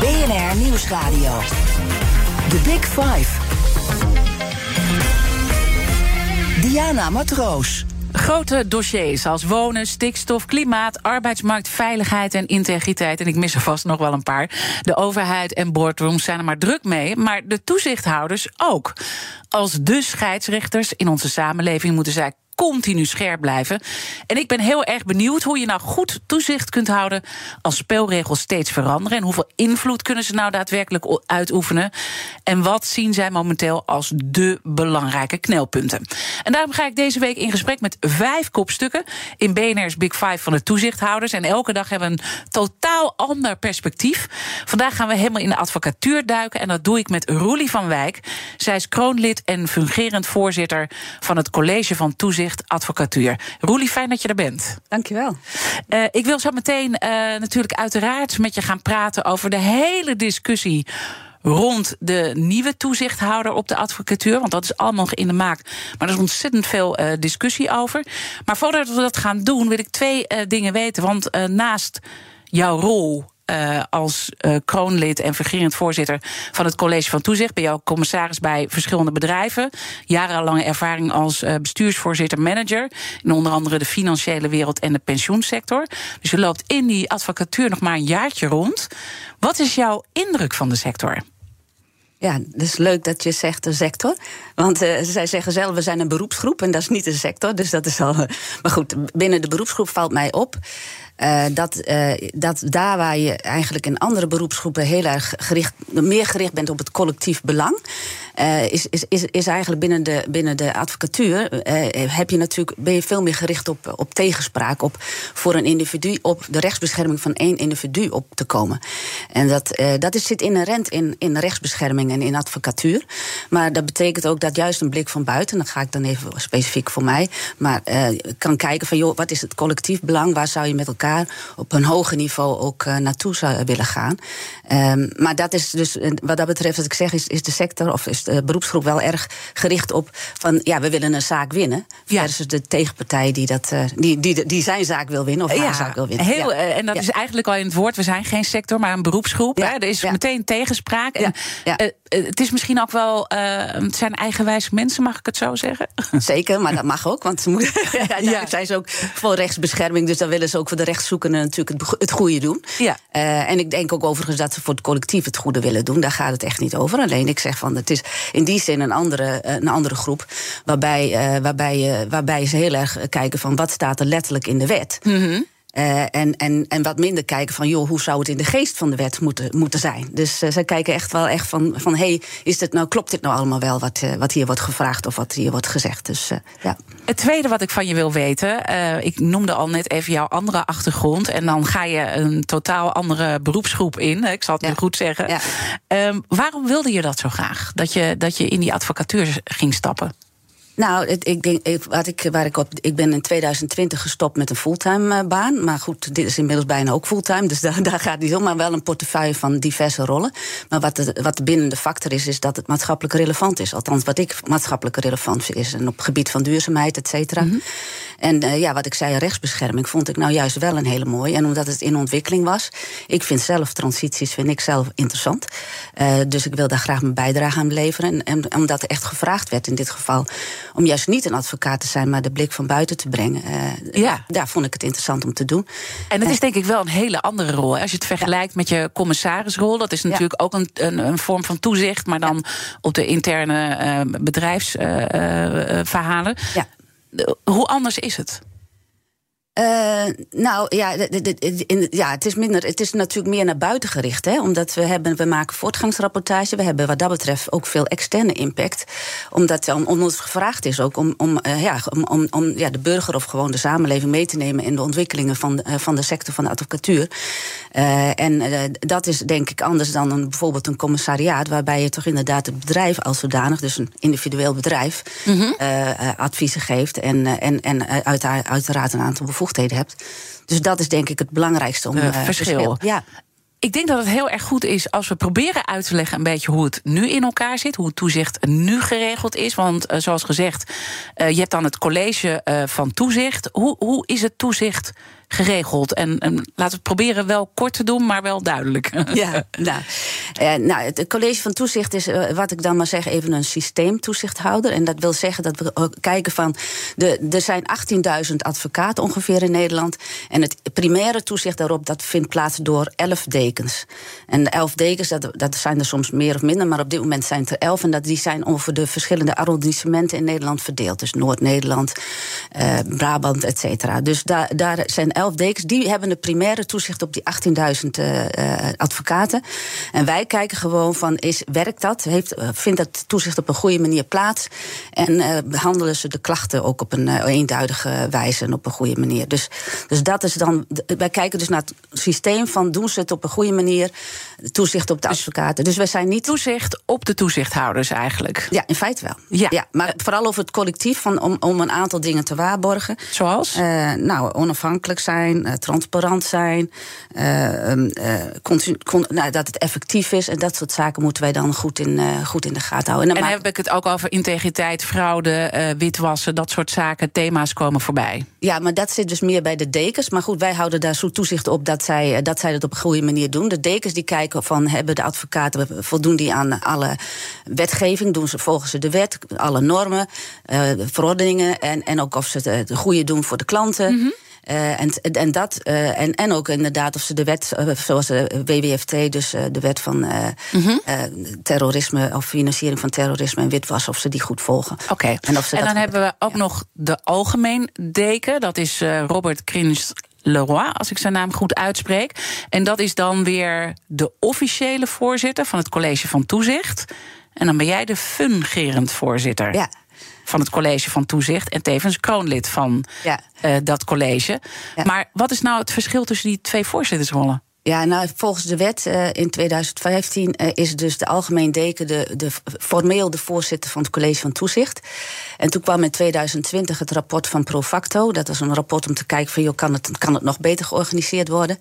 BNR Nieuwsradio. The Big Five. Diana Matroos. Grote dossiers als wonen, stikstof, klimaat, arbeidsmarkt, veiligheid en integriteit. En ik mis er vast nog wel een paar. De overheid en boardrooms zijn er maar druk mee, maar de toezichthouders ook. Als de scheidsrechters in onze samenleving moeten zij continu scherp blijven. En ik ben heel erg benieuwd hoe je nou goed toezicht kunt houden als spelregels steeds veranderen. En hoeveel invloed kunnen ze nou daadwerkelijk uitoefenen? En wat zien zij momenteel als de belangrijke knelpunten? En daarom ga ik deze week in gesprek met vijf kopstukken in BNR's Big Five van de toezichthouders. En elke dag hebben we een totaal ander perspectief. Vandaag gaan we helemaal in de advocatuur duiken. En dat doe ik met Roelie van Wijk. Zij is kroonlid en fungerend voorzitter van het College van Toezicht Advocatuur. Roelie, fijn dat je er bent. Dankjewel. Uh, ik wil zo meteen uh, natuurlijk uiteraard met je gaan praten over de hele discussie rond de nieuwe toezichthouder op de advocatuur. Want dat is allemaal nog in de maak. Maar er is ontzettend veel uh, discussie over. Maar voordat we dat gaan doen, wil ik twee uh, dingen weten. Want uh, naast jouw rol uh, als uh, kroonlid en fungerend voorzitter van het College van Toezicht. Ben je ook commissaris bij verschillende bedrijven. Jarenlange ervaring als uh, bestuursvoorzitter manager. In onder andere de financiële wereld en de pensioensector. Dus je loopt in die advocatuur nog maar een jaartje rond. Wat is jouw indruk van de sector? Ja, is leuk dat je zegt de sector. Want zij zeggen zelf, we zijn een beroepsgroep en dat is niet de sector. Dus dat is al. Maar goed, binnen de beroepsgroep valt mij op. Uh, dat, uh, dat daar waar je eigenlijk in andere beroepsgroepen heel erg gericht, meer gericht bent op het collectief belang, uh, is, is, is, is eigenlijk binnen de, binnen de advocatuur heb je natuurlijk, ben je veel meer gericht op, op tegenspraak, op voor een individu, op de rechtsbescherming van één individu op te komen. En dat, dat is, zit inherent in, in rechtsbescherming en in advocatuur. Maar dat betekent ook dat juist een blik van buiten, dan ga ik dan even specifiek voor mij, maar kan kijken van joh, wat is het collectief belang, waar zou je met elkaar op een hoger niveau ook uh, naartoe zou willen gaan. Um, maar dat is dus, wat dat betreft, wat ik zeg, is, is de sector of is de beroepsgroep wel erg gericht op van ja, we willen een zaak winnen. Ja. Versus de tegenpartij die, dat, uh, die, die, die zijn zaak wil winnen of haar ja, zaak wil winnen. Heel, ja. En dat is eigenlijk al in het woord, we zijn geen sector, maar een beroepsgroep. Hè? Er is meteen tegenspraak. En, uh, het is misschien ook wel, het zijn eigenwijze mensen, mag ik het zo zeggen? Zeker, maar dat mag ook, want ze moeten, ja, zijn ze ook voor rechtsbescherming, dus dan willen ze ook voor de rechtszoekenden natuurlijk het, het goede doen. Ja. En ik denk ook overigens dat voor het collectief het goede willen doen. Daar gaat het echt niet over. Alleen ik zeg van het is in die zin een andere, een andere groep. Waarbij, uh, waarbij, uh, waarbij ze heel erg kijken van wat staat er letterlijk in de wet. -hmm. Uh, en, en, en wat minder kijken van, joh, hoe zou het in de geest van de wet moeten, moeten zijn? Dus uh, zij kijken echt wel echt van, van hey, is dit nou, klopt dit nou allemaal wel wat, uh, wat hier wordt gevraagd of wat hier wordt gezegd? Dus ja. Het tweede wat ik van je wil weten, ik noemde al net even jouw andere achtergrond. En dan ga je een totaal andere beroepsgroep in. Ik zal het ja. nu goed zeggen. Ja. Um, waarom wilde je dat zo graag? Dat je, dat je in die advocatuur ging stappen? Nou, ik denk, ik, wat ik, waar ik op. Ik ben in 2020 gestopt met een fulltime baan. Maar goed, dit is inmiddels bijna ook fulltime. Dus daar, daar gaat niet om. Maar wel een portefeuille van diverse rollen. Maar wat de, wat de bindende factor is, is dat het maatschappelijk relevant is. Althans, wat ik maatschappelijk relevant is. En op het gebied van duurzaamheid, et cetera. Mm -hmm. En uh, ja, wat ik zei, rechtsbescherming vond ik nou juist wel een hele mooie. En omdat het in ontwikkeling was. Ik vind zelf transities vind ik zelf interessant. Uh, dus ik wil daar graag mijn bijdrage aan leveren. En, en omdat er echt gevraagd werd in dit geval om juist niet een advocaat te zijn, maar de blik van buiten te brengen. Uh, ja. Daar vond ik het interessant om te doen. En dat is denk ik wel een hele andere rol. Als je het vergelijkt ja. met je commissarisrol, dat is natuurlijk ja. ook een, een, een, vorm van toezicht, maar dan op de interne uh, bedrijfsverhalen. Ja. Hoe anders is het? Uh, nou ja, in, ja het, is minder, het is natuurlijk meer naar buiten gericht. Hè, omdat we, hebben, we maken voortgangsrapportage. We hebben wat dat betreft ook veel externe impact. Omdat om, om ons gevraagd is ook om, om, uh, ja, om, om, om ja, de burger of gewoon de samenleving mee te nemen in de ontwikkelingen van de, van de sector van de advocatuur. En dat is denk ik anders dan een, bijvoorbeeld een commissariaat, waarbij je toch inderdaad het bedrijf als zodanig, dus een individueel bedrijf, mm -hmm. adviezen geeft en, en, en uiteraard een aantal bevoegdheden hebt. Dus dat is denk ik het belangrijkste om uh, verschil. Ja. Ik denk dat het heel erg goed is als we proberen uit te leggen een beetje hoe het nu in elkaar zit, hoe het toezicht nu geregeld is. Want uh, zoals gezegd, uh, je hebt dan het college uh, van toezicht. Hoe, hoe is het toezicht geregeld. En, en, laten we proberen wel kort te doen, maar wel duidelijk. Ja, nou, eh, nou het college van toezicht is, uh, wat ik dan maar zeg, even een systeemtoezichthouder. En dat wil zeggen dat we kijken van. De, er zijn 18.000 advocaten ongeveer in Nederland. En het primaire toezicht daarop dat vindt plaats door 11 dekens. En de 11 dekens, dat, dat zijn er soms meer of minder, maar op dit moment zijn het er 11. En dat, die zijn over de verschillende arrondissementen in Nederland verdeeld. Dus Noord-Nederland, uh, Brabant, et cetera. Dus daar, daar zijn elf dekens, die hebben de primaire toezicht op die 18.000 uh, uh, advocaten. En wij kijken gewoon van, is, werkt dat? Heeft, uh, vindt dat toezicht op een goede manier plaats? En uh, behandelen ze de klachten ook op een uh, eenduidige wijze en op een goede manier? Dus, dus dat is dan, wij kijken dus naar het systeem van, doen ze het op een goede manier? Toezicht op de dus advocaten. Dus wij zijn niet... Toezicht op de toezichthouders eigenlijk? Ja, in feite wel. Ja. ja maar vooral over het collectief, van, om, om een aantal dingen te waarborgen. Zoals? nou, onafhankelijk zijn, uh, transparant zijn, uh, uh, nou, dat het effectief is. En dat soort zaken moeten wij dan goed in, goed in de gaten houden. En, dan en heb ik het ook over integriteit, fraude, witwassen, dat soort zaken, thema's komen voorbij. Ja, maar dat zit dus meer bij de dekens. Maar goed, wij houden daar zo toezicht op dat zij, dat zij dat op een goede manier doen. De dekens die kijken van hebben de advocaten voldoen die aan alle wetgeving, doen ze volgens ze de wet, alle normen, verordeningen en, en ook of ze het, goede doen voor de klanten. Mm -hmm. Uh, en, en, dat, uh, en, en ook inderdaad of ze de wet, uh, zoals de WWFT, dus de wet van -hmm. terrorisme of financiering van terrorisme en witwas, of ze die goed volgen. Oké. Okay. En, en, dan hebben we ook ja. nog de algemeen deken, dat is Robert Krins. Leroy, als ik zijn naam goed uitspreek. En dat is dan weer de officiële voorzitter van het college van toezicht. En dan ben jij de fungerend voorzitter. Ja van het college van toezicht en tevens kroonlid van ja. uh, dat college. Ja. Maar wat is nou het verschil tussen die twee voorzittersrollen? Ja, nou, volgens de wet uh, in 2015 uh, is dus de algemeen deken de, de, formeel de voorzitter van het college van toezicht. En toen kwam in 2020 het rapport van Profacto. Dat was een rapport om te kijken van, joh, kan het, kan het nog beter georganiseerd worden?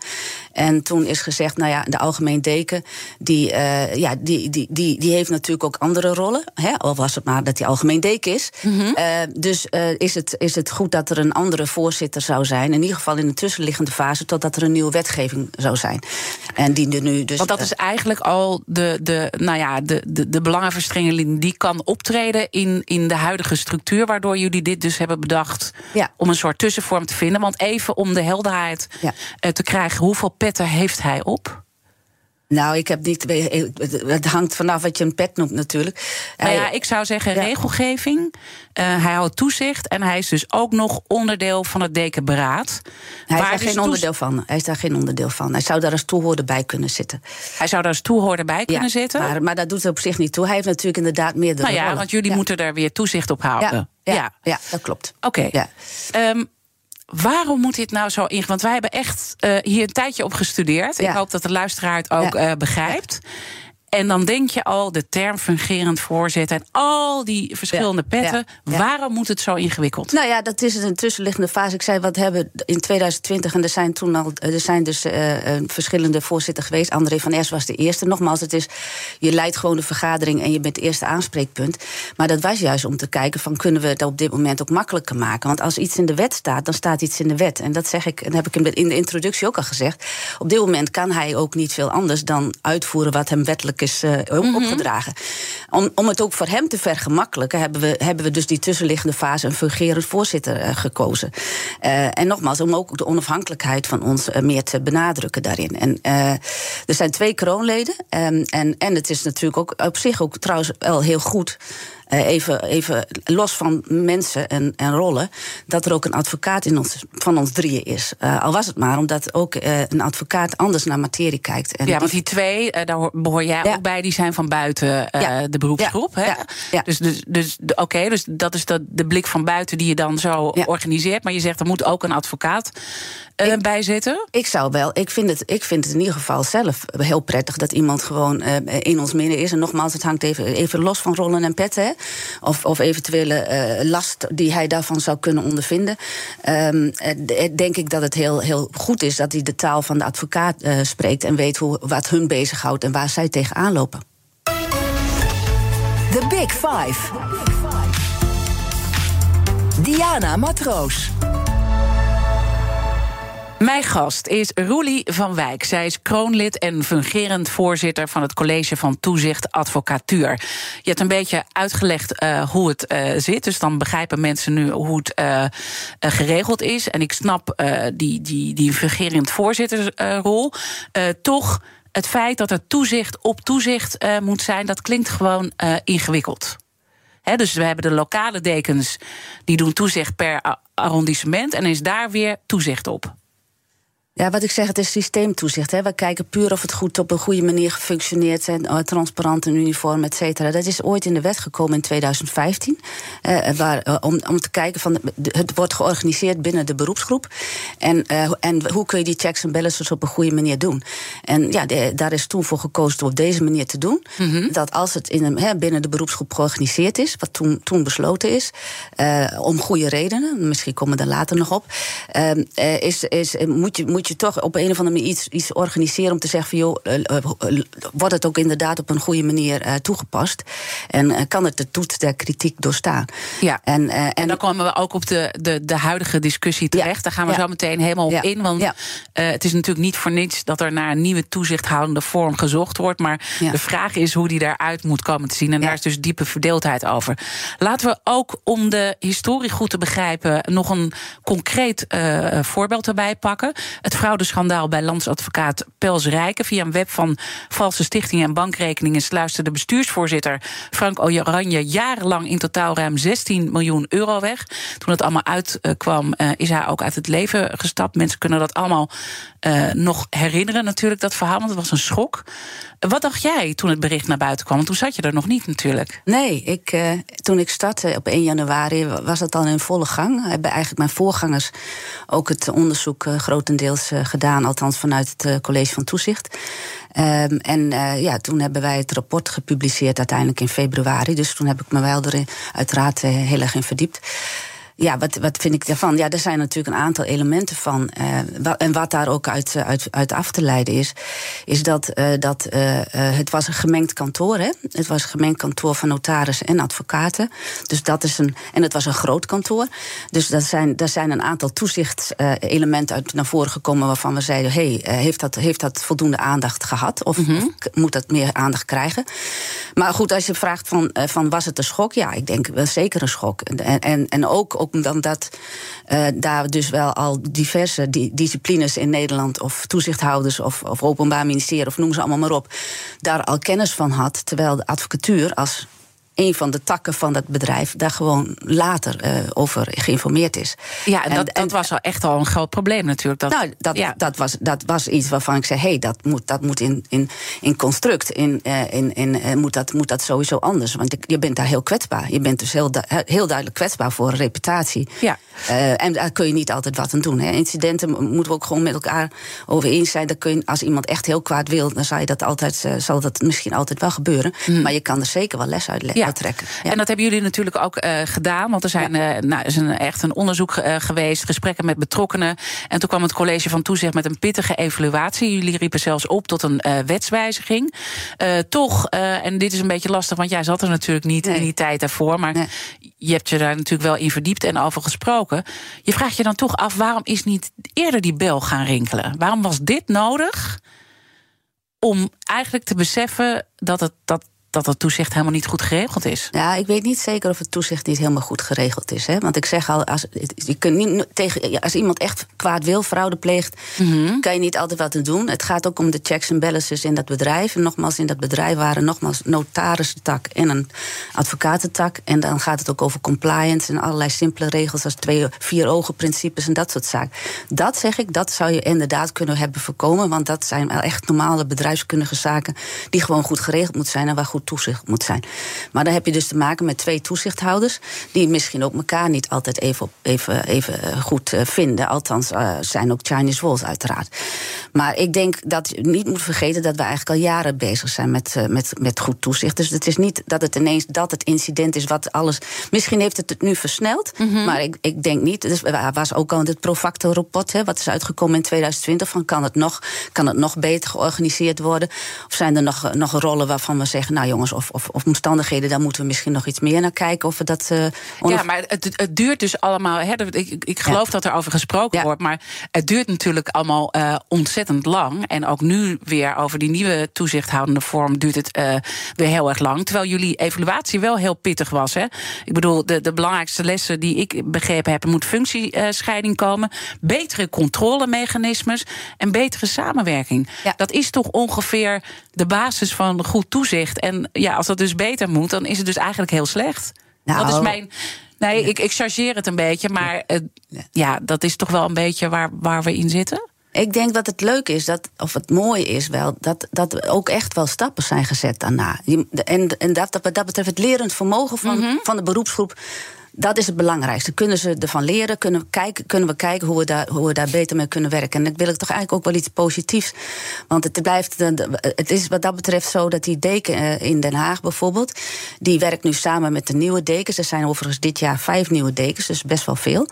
En toen is gezegd, nou ja, de algemeen deken, die, uh, ja, die, die, die, die heeft natuurlijk ook andere rollen. Hè? Al was het maar dat hij algemeen deken is. Mm -hmm. dus is, het, is het goed dat er een andere voorzitter zou zijn? In ieder geval in de tussenliggende fase, totdat er een nieuwe wetgeving zou zijn. En die nu dus. Want dat is eigenlijk al de, de, nou ja, de, de, de belangenverstrengeling die kan optreden in, in de huidige structuur, waardoor jullie dit dus hebben bedacht ja. om een soort tussenvorm te vinden. Want even om de helderheid ja. te krijgen, hoeveel petten heeft hij op? Nou, ik heb niet. Het hangt vanaf wat je een pet noemt, natuurlijk. Nou ja, ik zou zeggen ja. regelgeving. Uh, hij houdt toezicht en hij is dus ook nog onderdeel van het dekenberaad. Hij is daar geen onderdeel van. Hij is daar geen onderdeel van. Hij zou daar als toehoorder bij kunnen zitten. Hij zou daar als toehoorder bij kunnen ja, zitten. Maar, maar dat doet het op zich niet toe. Hij heeft natuurlijk inderdaad meerdere. Nou ja, rollen. want jullie moeten daar weer toezicht op houden. Ja, ja, dat klopt. Oké. Okay. Um, Waarom moet dit nou zo ingewikkeld? Want wij hebben echt uh, hier een tijdje op gestudeerd. Ja. Ik hoop dat de luisteraar het ook ja. uh, begrijpt. En dan denk je al, de term fungerend voorzitter en al die verschillende ja, petten. Ja, ja. Waarom moet het zo ingewikkeld? Nou ja, dat is een tussenliggende fase. Ik zei, wat hebben in 2020, en er zijn toen al, er zijn dus uh, verschillende voorzitters geweest. André van Ers was de eerste. Nogmaals, het is, je leidt gewoon de vergadering en je bent het eerste aanspreekpunt. Maar dat was juist om te kijken van, kunnen we het op dit moment ook makkelijker maken? Want als iets in de wet staat, dan staat iets in de wet. En dat zeg ik, en heb ik in de introductie ook al gezegd. Op dit moment kan hij ook niet veel anders dan uitvoeren wat hem wettelijk is uh, opgedragen. Om, om het ook voor hem te vergemakkelijken, hebben we, hebben we dus die tussenliggende fase een fungerend voorzitter uh, gekozen. Uh, en nogmaals, om ook de onafhankelijkheid van ons meer te benadrukken daarin. En er zijn twee kroonleden. Um, en, en het is natuurlijk ook op zich ook trouwens wel heel goed eh, even, even los van mensen en, en rollen, dat er ook een advocaat in ons, van ons drieën is. Uh, al was het maar omdat ook uh, een advocaat anders naar materie kijkt. En ja, want die twee, daar behoor jij ja. ook bij, die zijn van buiten ja. de beroepsgroep. Hè? Ja. Dus, dus, dus oké, okay, dus dat is de, de blik van buiten die je dan zo organiseert. Maar je zegt er moet ook een advocaat ik, bij zitten? Ik zou wel. Ik vind, het, ik vind het in ieder geval zelf heel prettig dat iemand gewoon in ons midden is. En nogmaals, het hangt even, even los van rollen en petten. Of, of eventuele uh, last die hij daarvan zou kunnen ondervinden. Um, denk ik dat het heel, heel goed is dat hij de taal van de advocaat uh, spreekt en weet hoe, wat hun bezighoudt en waar zij tegenaan lopen. The Big Five. Diana Matroos. Mijn gast is Roelie van Wijk. Zij is kroonlid en fungerend voorzitter van het College van Toezicht Advocatuur. Je hebt een beetje uitgelegd uh, hoe het uh, zit, dus dan begrijpen mensen nu hoe het uh, geregeld is. En ik snap die, die, die fungerend voorzittersrol. toch, het feit dat er toezicht op toezicht moet zijn, dat klinkt gewoon ingewikkeld. Dus we hebben de lokale dekens die doen toezicht per arrondissement en is daar weer toezicht op. Ja, wat ik zeg, het is systeemtoezicht. Hè. We kijken puur of het goed op een goede manier gefunctioneerd en uh, transparant en uniform, et cetera. Dat is ooit in de wet gekomen in 2015. Uh, eh, waar, uh, om, om te kijken van het wordt georganiseerd binnen de beroepsgroep. En, en hoe kun je die checks en balances op een goede manier doen? En ja, de, daar is toen voor gekozen om op deze manier te doen. Mm -hmm. Dat als het in een, hè, binnen de beroepsgroep georganiseerd is, wat toen, toen besloten is, om goede redenen, misschien komen we daar later nog op, is, is, moet je. Moet je toch op een of andere manier iets, iets organiseren om te zeggen van joh, uh, wordt het ook inderdaad op een goede manier uh, toegepast? En kan het de toets der kritiek doorstaan? Ja, en, en, en, dan komen we ook op de, de, de huidige discussie terecht. Ja, Daar gaan we ja, zo meteen helemaal op ja, in. Want het is natuurlijk niet voor niets dat er naar een nieuwe toezichthoudende vorm gezocht wordt. Maar de vraag is hoe die daaruit moet komen te zien. En daar is dus diepe verdeeldheid over. Laten we ook om de historie goed te begrijpen nog een concreet voorbeeld erbij pakken. Het fraudeschandaal bij landsadvocaat Pels Rijken. Via een web van valse stichtingen en bankrekeningen sluiste de bestuursvoorzitter Frank Oranje jarenlang in totaal ruim 16 miljoen euro weg. Toen het allemaal uitkwam, uh, is hij ook uit het leven gestapt. Mensen kunnen dat allemaal uh, nog herinneren, natuurlijk, dat verhaal, want het was een schok. Wat dacht jij toen het bericht naar buiten kwam? Want toen zat je er nog niet natuurlijk. Nee, ik, uh, toen ik startte op 1 januari was het al in volle gang. Hebben eigenlijk mijn voorgangers ook het onderzoek uh, grotendeels uh, gedaan, althans vanuit het College van Toezicht. Um, en ja, toen hebben wij het rapport gepubliceerd uiteindelijk in februari. Dus toen heb ik me wel er uiteraard heel erg in verdiept. Ja, wat, wat vind ik daarvan? Ja, er zijn natuurlijk een aantal elementen van. Uh, en wat daar ook uit, uit, uit af te leiden is, is dat, uh, dat uh, het was een gemengd kantoor. Hè? Het was een gemengd kantoor van notarissen en advocaten. Dus dat is een. En het was een groot kantoor. Dus dat zijn, daar zijn een aantal toezichtselementen uit naar voren gekomen waarvan we zeiden: hey, heeft, dat, heeft dat voldoende aandacht gehad? Of, mm -hmm. of moet dat meer aandacht krijgen? Maar goed, als je vraagt van, van was het een schok? Ja, ik denk wel zeker een schok. En, en, en ook ook omdat uh, daar dus wel al diverse di disciplines in Nederland, of toezichthouders of, of openbaar ministerie, of noem ze allemaal maar op, daar al kennis van had. Terwijl de advocatuur als een van de takken van dat bedrijf daar gewoon later uh, over geïnformeerd is. Ja, en, dat, dat was al echt al een groot probleem natuurlijk. Dat, nou, dat, ja. dat, was, dat was iets waarvan ik zei: hé, hey, dat moet, dat moet in, in, in construct, in, uh, in, in, uh, moet, dat, moet dat sowieso anders. Want je bent daar heel kwetsbaar. Je bent dus heel, heel duidelijk kwetsbaar voor een reputatie. Ja. en daar kun je niet altijd wat aan doen. Hè. Incidenten moeten we ook gewoon met elkaar over eens zijn. Dat kun je, als iemand echt heel kwaad wil, dan zal, je dat altijd, zal dat misschien altijd wel gebeuren. Mm. Maar je kan er zeker wel les uit leggen. Ja. Ja. En dat hebben jullie natuurlijk ook uh, gedaan. Want er zijn, ja. uh, nou, is een, echt een onderzoek uh, geweest, gesprekken met betrokkenen. En toen kwam het college van toezicht met een pittige evaluatie. Jullie riepen zelfs op tot een wetswijziging. toch, en dit is een beetje lastig, want jij zat er natuurlijk niet nee. in die tijd daarvoor. Maar nee. je hebt je daar natuurlijk wel in verdiept en over gesproken. Je vraagt je dan toch af, waarom is niet eerder die bel gaan rinkelen? Waarom was dit nodig? Om eigenlijk te beseffen dat het, dat dat het toezicht helemaal niet goed geregeld is. Ja, ik weet niet zeker of het toezicht niet helemaal goed geregeld is. Hè? Want ik zeg al, als, je kunt niet tegen, als iemand echt kwaad wil, fraude pleegt, Mhm. kan je niet altijd wat te doen. Het gaat ook om de checks en balances in dat bedrijf. En nogmaals, in dat bedrijf waren nogmaals notarissentak en een advocatentak. En dan gaat het ook over compliance en allerlei simpele regels als twee, vier ogen principes en dat soort zaken. Dat zeg ik, dat zou je inderdaad kunnen hebben voorkomen. Want dat zijn wel echt normale bedrijfskundige zaken die gewoon goed geregeld moeten zijn en waar goed toezicht moet zijn. Maar dan heb je dus te maken met twee toezichthouders die misschien ook elkaar niet altijd even, even, even eh, goed eh, vinden. Althans, eh, zijn ook Chinese walls uiteraard. Maar ik denk dat je niet moet vergeten dat we eigenlijk al jaren bezig zijn met, met, met goed toezicht. Dus het is niet dat het ineens dat het incident is wat alles. Misschien heeft het het nu versneld, maar ik, ik denk niet. Dus er was ook al het Profacto-rapport, hè, wat is uitgekomen in 2020. Van kan het nog, kan het nog beter georganiseerd worden? Of zijn er nog, nog rollen waarvan we zeggen, nou jongens, of, of, of omstandigheden, daar moeten we misschien nog iets meer naar kijken. Of we dat. eh, Ja, maar het, het duurt dus allemaal. Hè, ik, ik geloof dat er over gesproken Ja. wordt. Maar het duurt natuurlijk allemaal eh, ontzettend lang. En ook nu weer over die nieuwe toezichthoudende vorm duurt het eh, weer heel erg lang. Terwijl jullie evaluatie wel heel pittig was. Hè? Ik bedoel, de, de belangrijkste lessen die ik begrepen heb: er moet functiescheiding komen, betere controlemechanismes en betere samenwerking. Ja. Dat is toch ongeveer de basis van goed toezicht. En ja, als dat dus beter moet, dan is het dus eigenlijk heel slecht. Nou, dat is mijn. Nee, ik, ik chargeer het een beetje, maar ja, dat is toch wel een beetje waar, waar we in zitten. Ik denk dat het leuk is, dat, of het mooie is wel, dat, dat er ook echt wel stappen zijn gezet daarna. En, en dat, dat, wat dat betreft, het lerend vermogen van, van de beroepsgroep. Dat is het belangrijkste. Kunnen ze ervan leren? Kunnen we kijken, kunnen we kijken hoe, we daar, hoe we daar beter mee kunnen werken? En ik wil ik toch eigenlijk ook wel iets positiefs. Want het, blijft, de- het is wat dat betreft zo dat die deken eh, in Den Haag bijvoorbeeld... die werkt nu samen met de nieuwe dekens. Er zijn overigens dit jaar vijf nieuwe dekens, dus best wel veel.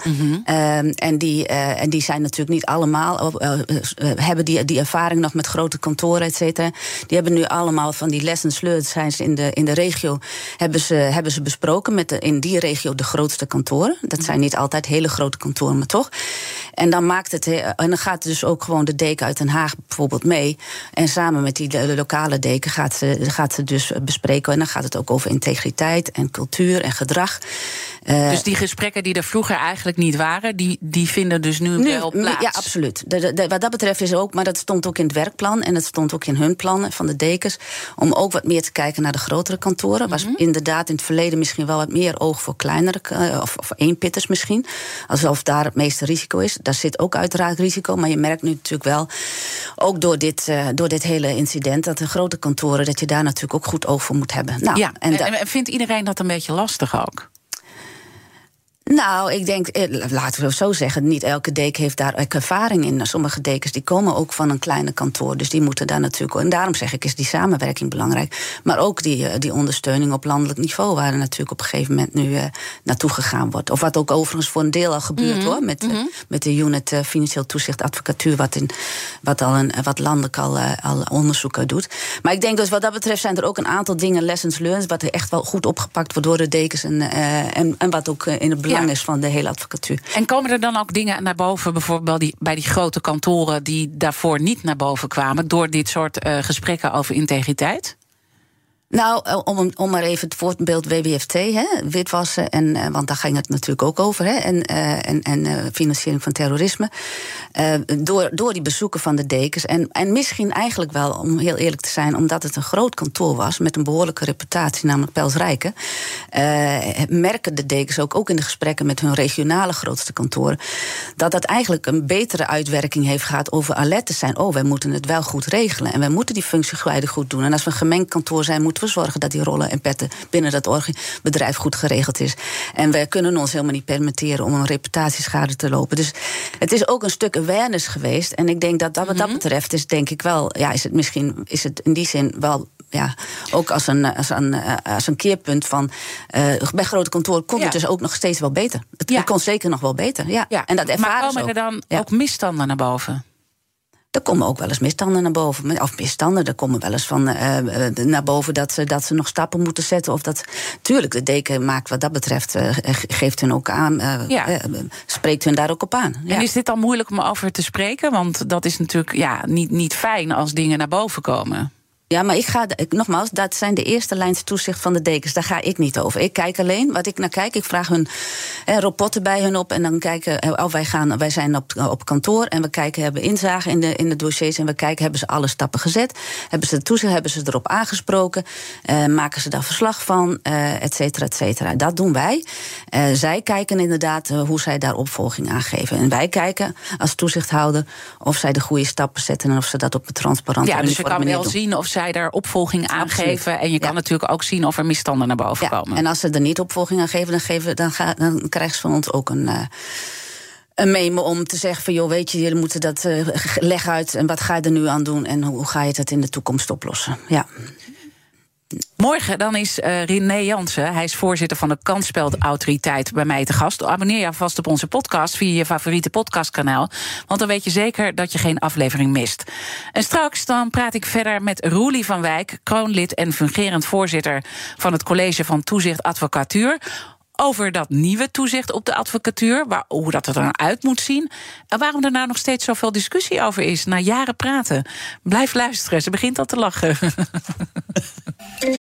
Ehm, en, die, eh, en die zijn natuurlijk niet allemaal... eh, eh, eh, hebben die, die ervaring nog met grote kantoren, et cetera. Die hebben nu allemaal van die lessons learned... zijn ze in de, in de regio, hebben ze, hebben ze besproken... met de, in die regio de grootste kantoren. Dat zijn niet altijd hele grote kantoren, maar toch. En dan, maakt het, eh, en dan gaat dus ook gewoon de deken uit Den Haag bijvoorbeeld mee. En samen met die lokale deken gaat ze, gaat ze dus bespreken. En dan gaat het ook over integriteit en cultuur en gedrag. Eh, dus die gesprekken die er vroeger eigenlijk niet waren, die, die vinden dus nu, nu, wel plaats. Ja, absoluut. De, de- de- wat dat betreft is er ook, maar dat stond ook in het werkplan en dat stond ook in hun plannen van de dekens, om ook wat meer te kijken naar de grotere kantoren. Was Mhm. inderdaad in het verleden misschien wel wat meer oog voor kleinere, eh, of, of eenpitters misschien. Alsof daar het meeste risico is. Daar zit ook uiteraard risico, maar je merkt nu natuurlijk wel, ook door dit, eh, door dit hele incident, dat de grote kantoren, dat je daar natuurlijk ook goed oog voor moet hebben. Nou, ja, en, da- en vindt iedereen dat een beetje lastig ook? Nou, ik denk, eh, laten we het zo zeggen, niet elke deken heeft daar ervaring in. Sommige dekens die komen ook van een kleine kantoor, dus die moeten daar natuurlijk. En daarom zeg ik, is die samenwerking belangrijk. Maar ook die, eh, die ondersteuning op landelijk niveau, waar er natuurlijk op een gegeven moment nu eh, naartoe gegaan wordt. Of wat ook overigens voor een deel al gebeurt hoor, met, eh, met de unit Financieel Toezicht Advocatuur, wat, in, wat, al een, wat landelijk al, al onderzoek doet. Maar ik denk dus wat dat betreft zijn er ook een aantal dingen, lessons learned, wat er echt wel goed opgepakt wordt door de dekens en, en, en wat ook in het belang Ja. is van de hele advocatuur. En komen er dan ook dingen naar boven, bijvoorbeeld bij die, bij die grote kantoren die daarvoor niet naar boven kwamen, door dit soort eh, gesprekken over integriteit? Nou, eh, om, om maar even het voorbeeld WWFT, hè, witwassen, en, eh, want daar ging het natuurlijk ook over, hè, en, eh, en, en financiering van terrorisme. Door, door die bezoeken van de dekens. En, en misschien eigenlijk wel, om heel eerlijk te zijn, omdat het een groot kantoor was met een behoorlijke reputatie, namelijk Pels Rijken, merken de dekens ook, ook in de gesprekken met hun regionale grootste kantoren, dat dat eigenlijk een betere uitwerking heeft gehad over alert te zijn. Oh, wij moeten het wel goed regelen en wij moeten die functiegewijden goed doen. En als we een gemengd kantoor zijn, moeten we zorgen dat die rollen en petten binnen dat bedrijf goed geregeld is. En wij kunnen ons helemaal niet permitteren om een reputatieschade te lopen. Dus het is ook een stuk awareness geweest. En ik denk dat dat wat dat betreft is, denk ik wel, ja, is het misschien is het in die zin wel ja, ook als een, als een, eh, als een keerpunt van. eh, bij grote kantoren kon Ja. het dus ook nog steeds wel beter. Het, Ja. kon zeker nog wel beter. Ja. En dat maar ervaren ze komen er dan ook misstanden naar boven? Er komen ook wel eens misstanden naar boven. Of misstanden, er komen wel eens van eh, eh, naar boven dat ze, dat ze nog stappen moeten zetten. Of dat. Tuurlijk, de deken maakt wat dat betreft, eh, ge- geeft hun ook aan, Ja. spreekt hun daar ook op aan. Ja. En is dit dan moeilijk om over te spreken? Want dat is natuurlijk ja, niet, niet fijn als dingen naar boven komen. Ja, maar ik ga, ik, nogmaals, dat zijn de eerste lijns toezicht van de dekens. Daar ga ik niet over. Ik kijk alleen wat ik naar kijk. Ik vraag hun eh, rapporten bij hun op. En dan kijken, oh, wij, gaan, wij zijn op, op kantoor en we kijken, hebben inzage in de, in de dossiers. En we kijken, hebben ze alle stappen gezet? Hebben ze de toezicht, hebben ze erop aangesproken? Eh, maken ze daar verslag van? Eh, et cetera, et cetera. Dat doen wij. Eh, zij kijken inderdaad eh, hoe zij daar opvolging aan geven. En wij kijken als toezichthouder of zij de goede stappen zetten en of ze dat op een transparante Ja, dus je kan manier wel doen. zien of zij daar opvolging aan geven. En je kan Ja. natuurlijk ook zien of er misstanden naar boven Ja, komen. en als ze er niet opvolging aan geven, dan, geven, dan, ga, dan krijgen ze van ons ook een. eh, een memo om te zeggen van joh, weet je, jullie moeten dat eh, leg uit en wat ga je er nu aan doen en hoe, hoe ga je dat in de toekomst oplossen? Ja. Morgen dan is eh, René Jansen, hij is voorzitter van de Kansspelautoriteit, bij mij te gast. Abonneer je vast op onze podcast via je favoriete podcastkanaal. Want dan weet je zeker dat je geen aflevering mist. En straks dan praat ik verder met Roelie van Wijk, kroonlid en fungerend voorzitter van het College van Toezicht Advocatuur. Over dat nieuwe toezicht op de advocatuur, waar, hoe dat er dan uit moet zien. En waarom er nou nog steeds zoveel discussie over is, na jaren praten. Blijf luisteren, ze begint al te lachen.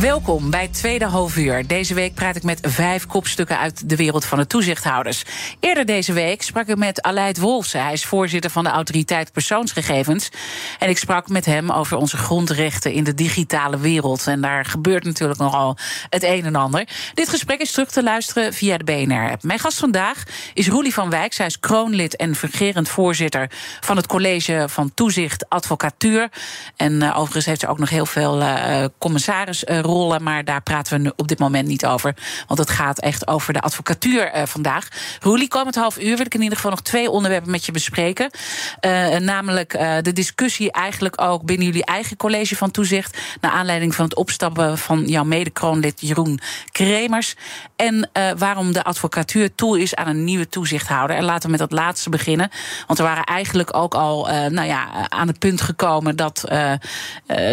Welkom bij tweede halfuur. Deze week praat ik met vijf kopstukken uit de wereld van de toezichthouders. Eerder deze week sprak ik met Aleid Wolfsen. Hij is voorzitter van de Autoriteit Persoonsgegevens. En ik sprak met hem over onze grondrechten in de digitale wereld. En daar gebeurt natuurlijk nogal het een en ander. Dit gesprek is terug te luisteren via de BNR-app. Mijn gast vandaag is Roelie van Wijk. Zij is kroonlid en fungerend voorzitter van het College van Toezicht Advocatuur. En uh, overigens heeft ze ook nog heel veel uh, commissarisrollen, maar daar praten we op dit moment niet over. Want het gaat echt over de advocatuur uh, vandaag. Roelie, komend half uur wil ik in ieder geval nog twee onderwerpen met je bespreken. Uh, namelijk uh, de discussie eigenlijk ook binnen jullie eigen college van toezicht. Naar aanleiding van het opstappen van jouw mede-kroonlid Jeroen Kremers. En uh, waarom de advocatuur toe is aan een nieuwe toezichthouder. En laten we met dat laatste beginnen. Want we waren eigenlijk ook al uh, nou ja, aan het punt gekomen dat uh,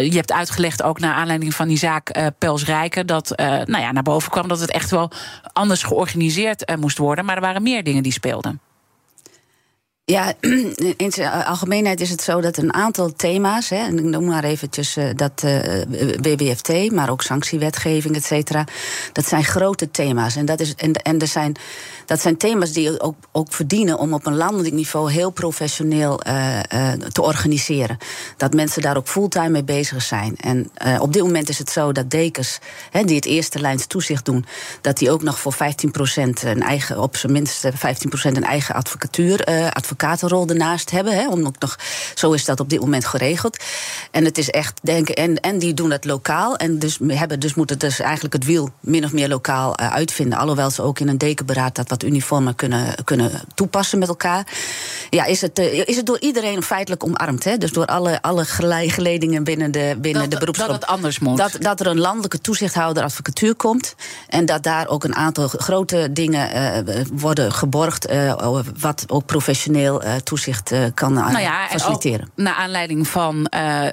je hebt uitgelegd, ook naar aanleiding van die zaak Pels Rijken, dat nou ja, naar boven kwam dat het echt wel anders georganiseerd moest worden. Maar er waren meer dingen die speelden. Ja, in zijn algemeenheid is het zo dat een aantal thema's, hè, en ik noem maar eventjes uh, dat uh, maar ook sanctiewetgeving, et cetera, dat zijn grote thema's. En, dat, is, en, en er zijn, dat zijn thema's die ook, ook verdienen om op een landelijk niveau heel professioneel uh, te organiseren. Dat mensen daar ook fulltime mee bezig zijn. En op dit moment is het zo dat dekens, hè, die het eerste lijns toezicht doen, dat die ook nog voor 15% een eigen, op zijn minst 15% een eigen advocatuur, advocatuur advocatenrol ernaast hebben. Hè, om ook nog, zo is dat op dit moment geregeld. En het is echt denken, en, en die doen dat lokaal. En dus, hebben, dus moeten dus eigenlijk het wiel min of meer lokaal uh, uitvinden. Alhoewel ze ook in een dekenberaad dat wat uniformer kunnen, kunnen toepassen met elkaar. Ja, is het, uh, is het door iedereen feitelijk omarmd. Hè? Dus door alle, alle geledingen binnen de, binnen dat, de beroepsgroep. Dat het anders moet. Dat, dat er een landelijke toezichthouder advocatuur komt. En dat daar ook een aantal grote dingen uh, worden geborgd. wat ook professioneel uh, toezicht uh, kan uh, nou ja, faciliteren. Naar aanleiding van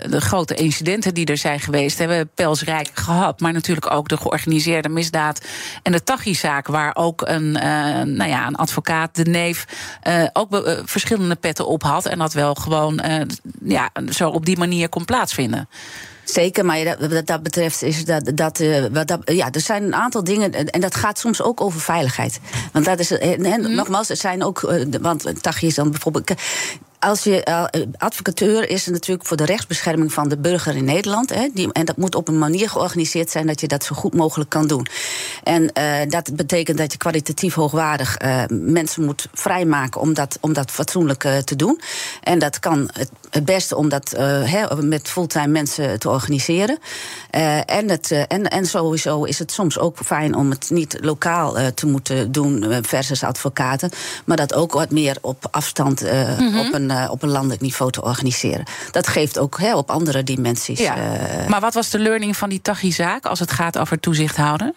de grote incidenten die er zijn geweest, hebben we Pelsrijk gehad, maar natuurlijk ook de georganiseerde misdaad en de Tachi-zaak, waar ook een, nou ja, een advocaat, de neef, ook verschillende petten op had en dat wel gewoon ja, zo op die manier kon plaatsvinden. Zeker, maar wat dat betreft is dat. dat, uh, wat dat ja, er zijn een aantal dingen. En dat gaat soms ook over veiligheid. Want dat is. En, mm. nogmaals, er zijn ook. Uh, want Tachi is dan bijvoorbeeld als je uh, advocateur is natuurlijk voor de rechtsbescherming van de burger in Nederland. Hè, die, en dat moet op een manier georganiseerd zijn dat je dat zo goed mogelijk kan doen. En uh, dat betekent dat je kwalitatief hoogwaardig uh, mensen moet vrijmaken om dat, om dat fatsoenlijk te doen. En dat kan het, beste om dat he, met fulltime mensen te organiseren. en, het, en, en sowieso is het soms ook fijn om het niet lokaal te moeten doen versus advocaten. Maar dat ook wat meer op afstand mm -hmm. op een op een landelijk niveau te organiseren. Dat geeft ook op andere dimensies. Ja. Maar wat was de learning van die Tachi-zaak als het gaat over toezicht houden?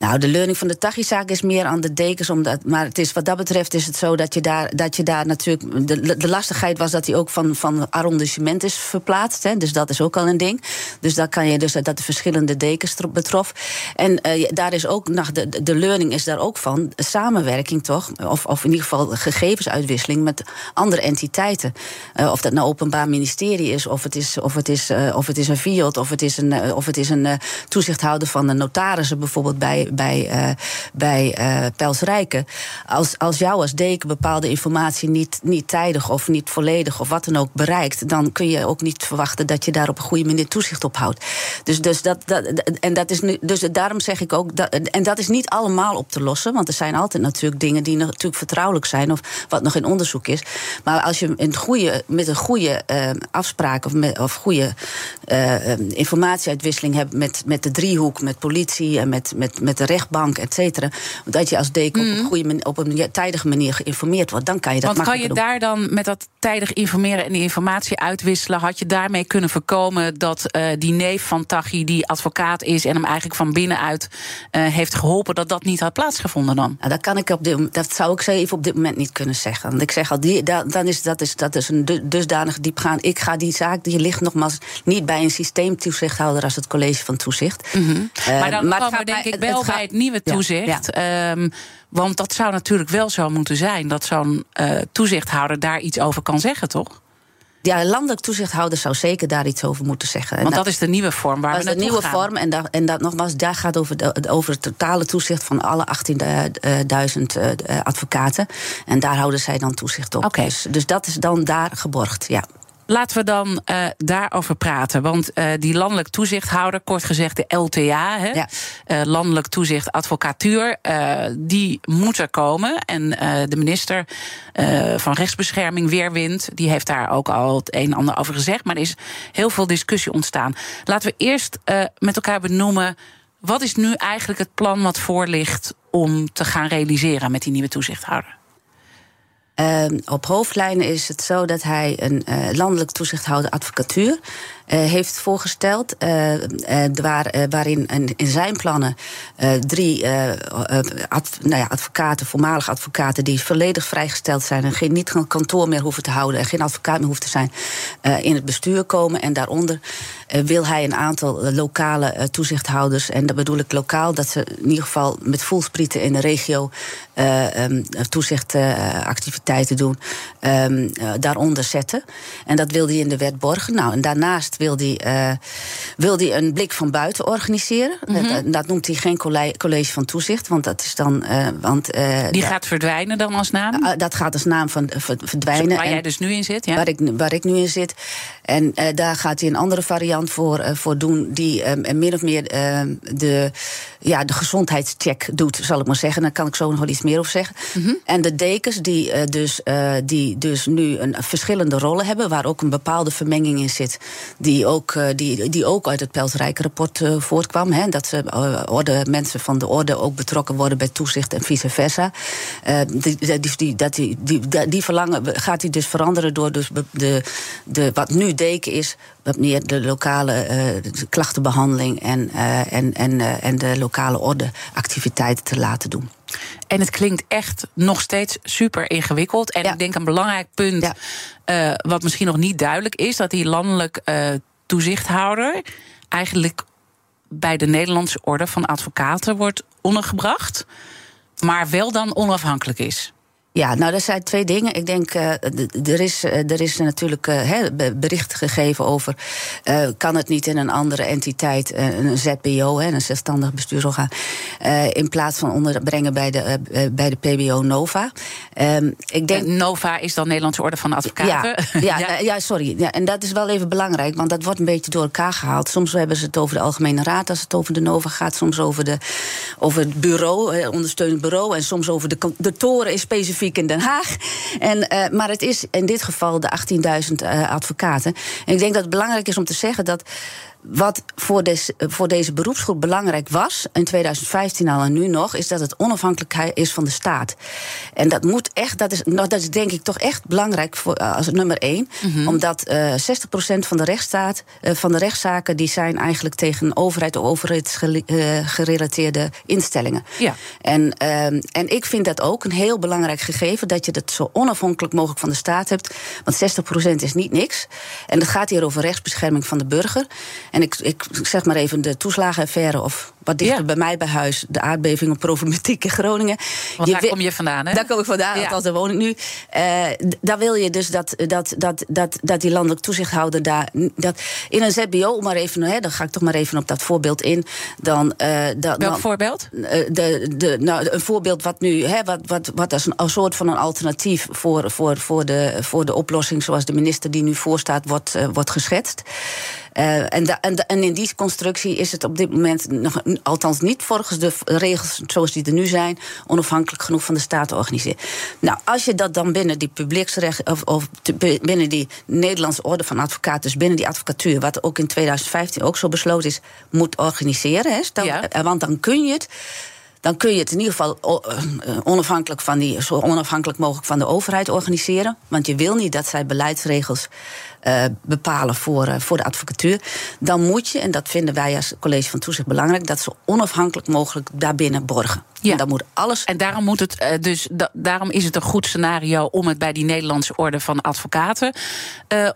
Nou, de learning van de Tachi-zaak is meer aan de dekens. Omdat, maar het is, wat dat betreft is het zo dat je daar, dat je daar natuurlijk. De, de lastigheid was dat hij ook van, van arrondissement is verplaatst. Hè, dus dat is ook al een ding. Dus dat kan je dus dat de verschillende dekens betrof. En uh, daar is ook nog de, de learning is daar ook van. Samenwerking toch? Of, of in ieder geval gegevensuitwisseling met andere entiteiten. Uh, of dat nou Openbaar Ministerie is, of het is, of het is, uh, of het is een FIOD, of het is een, of het is een toezichthouder van de notarissen bijvoorbeeld bij bij, uh, bij uh. Als, als jou als deken bepaalde informatie niet, niet tijdig of niet volledig of wat dan ook bereikt, dan kun je ook niet verwachten dat je daar op een goede manier toezicht op houdt. Dus, dus, dat, dat, en dat is nu, dus daarom zeg ik ook, dat, en dat is niet allemaal op te lossen, want er zijn altijd natuurlijk dingen die natuurlijk vertrouwelijk zijn of wat nog in onderzoek is. Maar als je een goede, met een goede uh, afspraak of, met, of goede informatieuitwisseling hebt met, met de driehoek, met politie en met, met, met de rechtbank, et cetera. Dat je als deken op een, mhm. goede manier, op een tijdige manier geïnformeerd wordt. Dan kan je dat Want kan je daar dan met dat tijdig informeren en die informatie uitwisselen, had je daarmee kunnen voorkomen dat uh, die neef van Tachi, die advocaat is en hem eigenlijk van binnenuit uh, heeft geholpen, dat dat niet had plaatsgevonden dan? Nou, dat, kan ik op dit, dat zou ik zo even op dit moment niet kunnen zeggen. Want ik zeg al, die, dan is, dat, is, dat is een dusdanig diepgaan. Ik ga die zaak, die ligt nogmaals niet bij een systeemtoezichthouder als het college van toezicht. Mm -hmm. uh, maar dan maar komen we denk ik wel bij het nieuwe toezicht. Ja, um, want dat zou natuurlijk wel zo moeten zijn dat zo'n uh, toezichthouder daar iets over kan zeggen, toch? Ja, landelijk toezichthouder zou zeker daar iets over moeten zeggen. Want dat, dat, is de nieuwe vorm waar we naartoe gaan. Dat is de nieuwe vorm. En, dat, en dat, nogmaals, daar gaat over, de, over het totale toezicht van alle 18.000 uh, advocaten. En daar houden zij dan toezicht op. Okay. Dus, dus dat is dan daar geborgd, ja. Laten we dan uh, daarover praten. Want uh, die landelijk toezichthouder, kort gezegd de LTA, hè, ja. uh, landelijk toezicht advocatuur, die moet er komen. En de minister van Rechtsbescherming, Weerwind, die heeft daar ook al het een en ander over gezegd. Maar er is heel veel discussie ontstaan. Laten we eerst met elkaar benoemen. Wat is nu eigenlijk het plan wat voor ligt om te gaan realiseren met die nieuwe toezichthouder? Uh, op hoofdlijnen is het zo dat hij een uh, landelijk toezichthouder advocatuur uh, heeft voorgesteld. Waar, waarin in, zijn plannen drie nou ja, advocaten, voormalige advocaten, die volledig vrijgesteld zijn en geen, niet een kantoor meer hoeven te houden en geen advocaat meer hoeft te zijn, in het bestuur komen. En daaronder wil hij een aantal lokale toezichthouders, en dat bedoel ik lokaal, dat ze in ieder geval met voelsprieten in de regio um, toezichtactiviteiten doen, um, daaronder zetten. En dat wil hij in de wet borgen. Nou, en daarnaast wil hij, uh, wil hij een blik van buiten organiseren. Mm -hmm. dat, dat, noemt hij geen college van toezicht, want dat is dan. Uh, want, Die gaat verdwijnen dan als naam? dat gaat als naam van verdwijnen. Waar jij dus nu in zit, ja? Waar ik, waar ik nu in zit. En daar gaat hij een andere variant voor, voor doen, die min of meer de, ja, de gezondheidscheck doet, zal ik maar zeggen. Daar kan ik zo nog wel iets meer over zeggen. Mm -hmm. En de dekens, die, dus, die dus nu een verschillende rollen hebben, waar ook een bepaalde vermenging in zit die ook, eh, die, die ook uit het Peltrijke-rapport uh, voortkwam. Hè, dat ze, orde, mensen van de orde ook betrokken worden bij toezicht en vice versa. die, die, die, dat die, die, die verlangen gaat hij dus veranderen door dus de, de, wat nu deken is, wat meer de lokale de klachtenbehandeling en, en, en, en de lokale ordeactiviteiten te laten doen. En het klinkt echt nog steeds super ingewikkeld. En ja. ik denk een belangrijk punt, ja. uh, wat misschien nog niet duidelijk is, dat die landelijk uh, toezichthouder eigenlijk bij de Nederlandse Orde van Advocaten wordt ondergebracht, maar wel dan onafhankelijk is. Ja, nou, er zijn twee dingen. Ik denk, uh, er, is, uh, er is natuurlijk uh, bericht gegeven over... kan het niet in een andere entiteit, een ZBO, een zelfstandig bestuursorgaan... in plaats van onderbrengen bij de, bij de PBO NOVA. Um, ik denk, NOVA is dan Nederlandse Orde van Advocaten? Ja, ja, ja. sorry. Ja, en dat is wel even belangrijk, want dat wordt een beetje door elkaar gehaald. Soms hebben ze het over de Algemene Raad als het over de NOVA gaat... soms over, de, over het bureau, ondersteunend bureau... en soms over de, de toren is specifiek in Den Haag. En, uh, maar het is in dit geval de 18.000 uh, advocaten. En ik denk dat het belangrijk is om te zeggen dat wat voor, des, voor, deze beroepsgroep belangrijk was, in 2015 al en nu nog, is dat het onafhankelijkheid is van de staat. En dat moet echt, dat is, nou, dat is denk ik toch echt belangrijk voor, uh, als nummer één. Mm -hmm. Omdat uh, 60% van de rechtsstaat, uh, van de rechtszaken, die zijn eigenlijk tegen overheid of overheidsgerelateerde instellingen. Ja. En, en ik vind dat ook een heel belangrijk gegeven, dat je dat zo onafhankelijk mogelijk van de staat hebt. Want 60% is niet niks. En het gaat hier over rechtsbescherming van de burger. En ik, ik zeg maar even de toeslagenaffaire of wat dichter ja. bij mij bij huis, de aardbeving of problematiek in Groningen. Want je daar kom je vandaan, hè? Daar kom ik vandaan, ja. althans daar woon ik nu. Uh, daar wil je dus dat, dat, dat, dat, dat die landelijk toezichthouder daar... Dat, in een ZBO, maar even, hè, dan ga ik toch maar even op dat voorbeeld in. Dan, uh, dat, Welk dan, voorbeeld? Uh, de, de, nou, een voorbeeld wat nu, hè, wat, wat, wat als een, een soort van een alternatief voor, voor, voor, de, voor de oplossing zoals de minister die nu voorstaat, wordt, wordt geschetst. En, da, en, en, in die constructie is het op dit moment nog, althans niet volgens de regels zoals die er nu zijn, onafhankelijk genoeg van de staat te organiseren. Nou, als je dat dan binnen die publieksrecht of, of te, binnen die Nederlandse orde van advocaten, dus binnen die advocatuur, wat ook in 2015 ook zo besloten is, moet organiseren. Hè, stel, ja. Want dan kun je het dan kun je het in ieder geval onafhankelijk, van die, zo onafhankelijk mogelijk van de overheid organiseren. Want je wil niet dat zij beleidsregels uh, bepalen voor, uh, voor de advocatuur. Dan moet je, en dat vinden wij als college van toezicht belangrijk, dat ze onafhankelijk mogelijk daarbinnen borgen. Ja. En dan moet alles. En daarom, moet het, uh, dus da daarom is het een goed scenario om het bij die Nederlandse orde van advocaten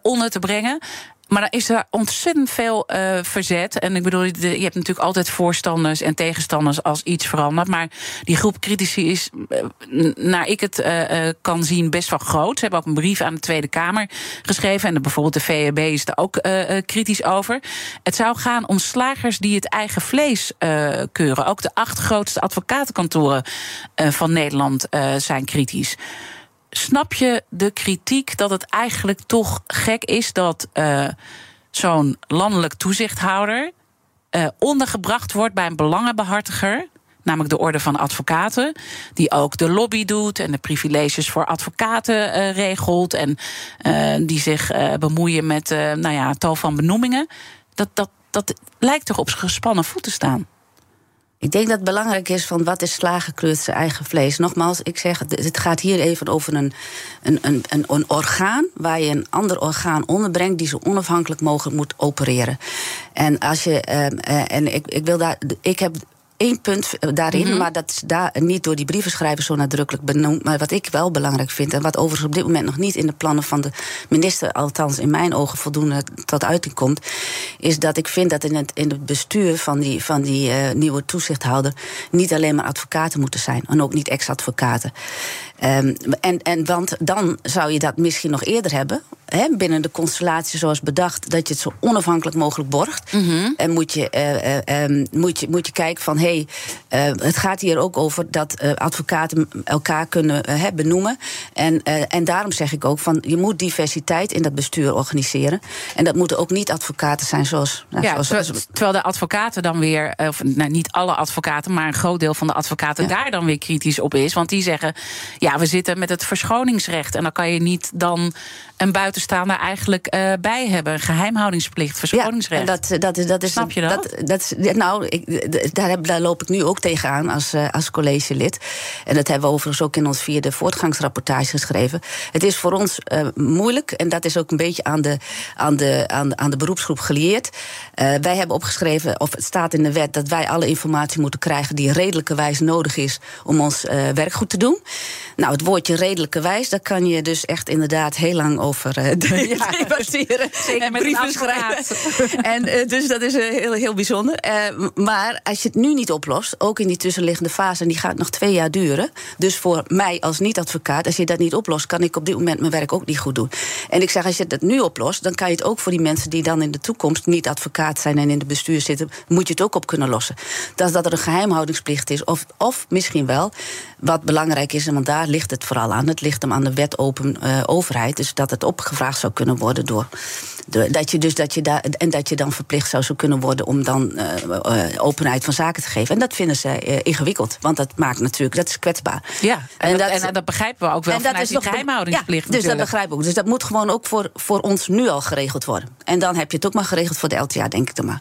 onder te brengen. Maar dan is er ontzettend veel uh, verzet. En ik bedoel, je hebt natuurlijk altijd voorstanders en tegenstanders als iets verandert. Maar die groep critici is, uh, naar ik het uh, kan zien, best wel groot. Ze hebben ook een brief aan de Tweede Kamer geschreven. En de, bijvoorbeeld de VEB is er ook kritisch over. Het zou gaan om slagers die het eigen vlees keuren. Ook de acht grootste advocatenkantoren van Nederland zijn kritisch. Snap je de kritiek dat het eigenlijk toch gek is dat uh, zo'n landelijk toezichthouder uh, ondergebracht wordt bij een belangenbehartiger? Namelijk de Orde van Advocaten, die ook de lobby doet en de privileges voor advocaten uh, regelt. En die zich bemoeien met nou ja, tal van benoemingen. Dat, dat, dat lijkt toch op gespannen voet te staan. Ik denk dat het belangrijk is van wat is slagenkleurd zijn eigen vlees. Nogmaals, ik zeg, het gaat hier even over een, een, een, een, orgaan waar je een ander orgaan onderbrengt die zo onafhankelijk mogelijk moet opereren. En als je, en ik, ik wil daar, ik heb één punt daarin, mm -hmm. maar dat is daar niet door die brievenschrijver zo nadrukkelijk benoemd. Maar wat ik wel belangrijk vind, en wat overigens op dit moment nog niet in de plannen van de minister, althans in mijn ogen voldoende tot uiting komt, is dat ik vind dat in het, in het bestuur van die, van die uh, nieuwe toezichthouder niet alleen maar advocaten moeten zijn en ook niet ex-advocaten. Um, en, en want dan zou je dat misschien nog eerder hebben. Hè, binnen de constellatie zoals bedacht, dat je het zo onafhankelijk mogelijk borgt. Mm -hmm. En moet je, uh, uh, moet, je, moet je kijken van hé, hey, uh, het gaat hier ook over dat advocaten elkaar kunnen benoemen. En, en daarom zeg ik ook van je moet diversiteit in dat bestuur organiseren. En dat moeten ook niet advocaten zijn zoals. Nou, ja, zoals, terwijl de advocaten dan weer, of nou, niet alle advocaten, maar een groot deel van de advocaten ja. daar dan weer kritisch op is. Want die zeggen ja, we zitten met het verschoningsrecht. En dan kan je niet dan een buitenstaander eigenlijk uh, bij hebben. Geheimhoudingsplicht, verschoningsrecht. Ja, dat, dat, dat is, Snap je dat? dat, dat nou, ik, daar, heb, daar loop ik nu ook tegenaan als, uh, als collegelid. En dat hebben we overigens ook in ons vierde voortgangsrapportage geschreven. Het is voor ons uh, moeilijk, en dat is ook een beetje aan de, aan de, aan de, aan de beroepsgroep geleerd. wij hebben opgeschreven, of het staat in de wet, dat wij alle informatie moeten krijgen die redelijkerwijs nodig is om ons werk goed te doen. Nou, het woordje redelijkerwijs, daar kan je dus echt inderdaad heel lang over debatteren. Zeker met brieven schrijven. en, eh, dus dat is eh, heel, heel bijzonder. Eh, maar als je het nu niet oplost, ook in die tussenliggende fase, en die gaat nog twee jaar duren. Dus voor mij als niet-advocaat, als je dat niet oplost, kan ik op dit moment mijn werk ook niet goed doen. En ik zeg, als je dat nu oplost, dan kan je het ook voor die mensen die dan in de toekomst niet advocaat zijn en in de bestuur zitten, moet je het ook op kunnen lossen. Dat, dat er een geheimhoudingsplicht is, of, of misschien wel, wat belangrijk is, want daar ligt het vooral aan. Het ligt hem aan de wet open overheid. Dus dat het opgevraagd zou kunnen worden door. dat je dus dat je daar. En dat je dan verplicht zou zo kunnen worden om dan eh, eh, openheid van zaken te geven. En dat vinden zij eh, ingewikkeld. Want dat maakt natuurlijk, dat is kwetsbaar. Ja, en, dat, en dat begrijpen we ook wel en dat is die be- geheimhoudingsplicht Ja, dus dat begrijp ik ook. Dus dat moet gewoon ook voor, voor ons nu al geregeld worden. En dan heb je het ook maar geregeld voor de LTA, denk ik dan maar.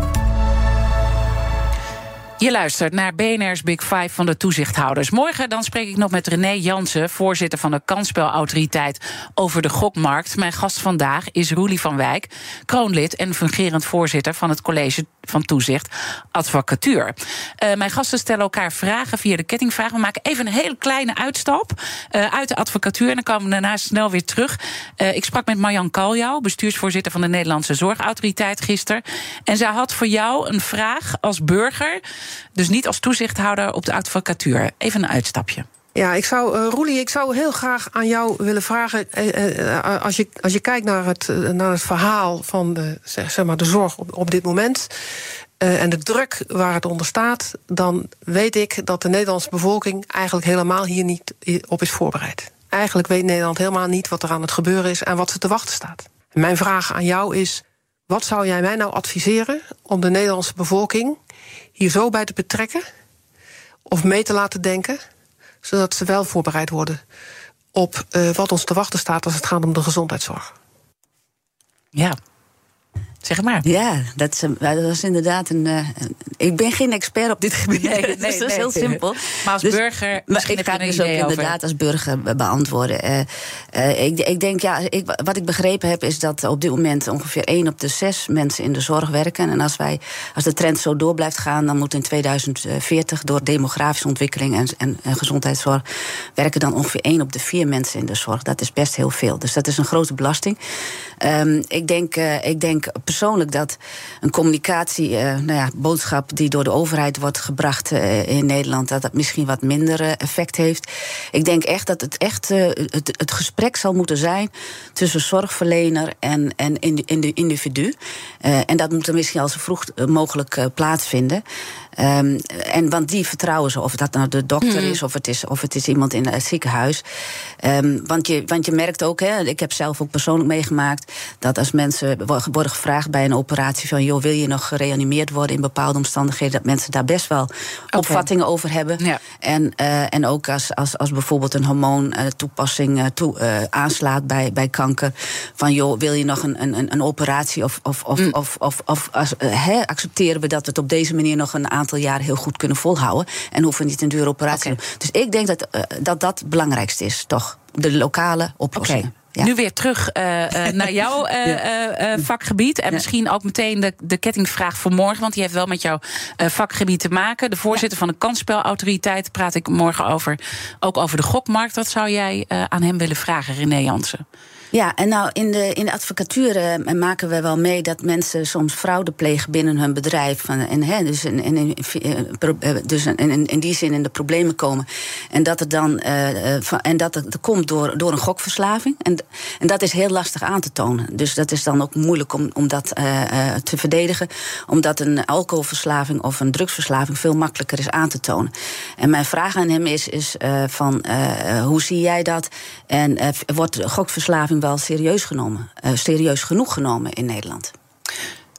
Je luistert naar BNR's Big Five van de toezichthouders. Morgen dan spreek ik nog met René Jansen, voorzitter van de Kansspelautoriteit, over de gokmarkt. Mijn gast vandaag is Roelie van Wijk, kroonlid en fungerend voorzitter van het College van Toezicht Advocatuur. Eh, mijn gasten stellen elkaar vragen via de kettingvraag. We maken even een hele kleine uitstap eh, uit de advocatuur en dan komen we daarna snel weer terug. Eh, ik sprak met Marjan Kaljouw, bestuursvoorzitter van de Nederlandse Zorgautoriteit gisteren. En zij had voor jou een vraag als burger, dus niet als toezichthouder op de advocatuur. Even een uitstapje. Ja, ik zou, eh Roelie, ik zou heel graag aan jou willen vragen. eh, eh, als, je, als je kijkt naar het, naar het verhaal van de, zeg, maar de zorg op, op dit moment. en de druk waar het onder staat. dan weet ik dat de Nederlandse bevolking eigenlijk helemaal hier niet op is voorbereid. Eigenlijk weet Nederland helemaal niet wat er aan het gebeuren is en wat ze te wachten staat. Mijn vraag aan jou is: wat zou jij mij nou adviseren om de Nederlandse bevolking hier zo bij te betrekken of mee te laten denken? zodat ze wel voorbereid worden op eh, wat ons te wachten staat als het gaat om de gezondheidszorg. Ja. Zeg maar. Ja, dat is, dat is inderdaad een, eh, een- Ik ben geen expert op dit gebied. Nee, nee, dus dat is nee. heel simpel. Maar als Dus- burger, Maar ik ga dus ook inderdaad als burger be- beantwoorden. Eh, eh, ik, ik denk, ja, ik, wat ik begrepen heb, is dat op dit moment ongeveer 1 op de 6 mensen in de zorg werken. En als, wij, als de trend zo door blijft gaan, dan moet in 2040 door demografische ontwikkeling en, en, en gezondheidszorg werken dan ongeveer 1 op de 4 mensen in de zorg. Dat is best heel veel. Dus dat is een grote belasting. Ehm, ik, denk, ik denk persoonlijk dat een communicatie, eh, nou ja, boodschap die door de overheid wordt gebracht eh, in Nederland, dat dat misschien wat minder eh, effect heeft. Ik denk echt dat het echt het, het gesprek zal moeten zijn tussen zorgverlener en, en in in de individu. En dat moet er misschien al zo vroeg mogelijk plaatsvinden. Ehm, en want die vertrouwen ze, of dat nou de dokter is, of het is, of het is iemand in het ziekenhuis. Ehm, want, je, want je merkt ook, hè, ik heb zelf ook persoonlijk meegemaakt, dat als mensen wo- worden gevraagd bij een operatie van joh, wil je nog gereanimeerd worden in bepaalde omstandigheden, dat mensen daar best wel opvattingen over hebben. Ja. En, eh, en ook als, als, als bijvoorbeeld een hormoontoepassing eh, toe, eh, aanslaat bij, bij kanker. Van joh, wil je nog een, een, een operatie? Of, of, of, of, of, of als, hè, accepteren we dat het op deze manier nog een aantal jaren heel goed kunnen volhouden? En hoeven niet een dure operatie te doen. Dus ik denk dat, eh, dat dat het belangrijkste is, toch? De lokale oplossingen. Ja. Nu weer terug eh, eh, naar jouw vakgebied. En Ja. misschien ook meteen de, de kettingvraag voor morgen. Want die heeft wel met jouw vakgebied te maken. De voorzitter van de kansspelautoriteit praat ik morgen over. Ook over de gokmarkt. Wat zou jij aan hem willen vragen, René Jansen? Ja, en nou in de, in de advocatuur eh, maken we wel mee dat mensen soms fraude plegen binnen hun bedrijf. En, hè, dus in, in, eh, dus in, in die zin in de problemen komen. En dat het dan uh, en dat het komt door, door een gokverslaving. En, en dat is heel lastig aan te tonen. Dus dat is dan ook moeilijk om, om dat te verdedigen. Omdat een alcoholverslaving of een drugsverslaving veel makkelijker is aan te tonen. En mijn vraag aan hem is, is van hoe zie jij dat? En wordt gokverslaving wel serieus genomen, uh, serieus genoeg genomen in Nederland.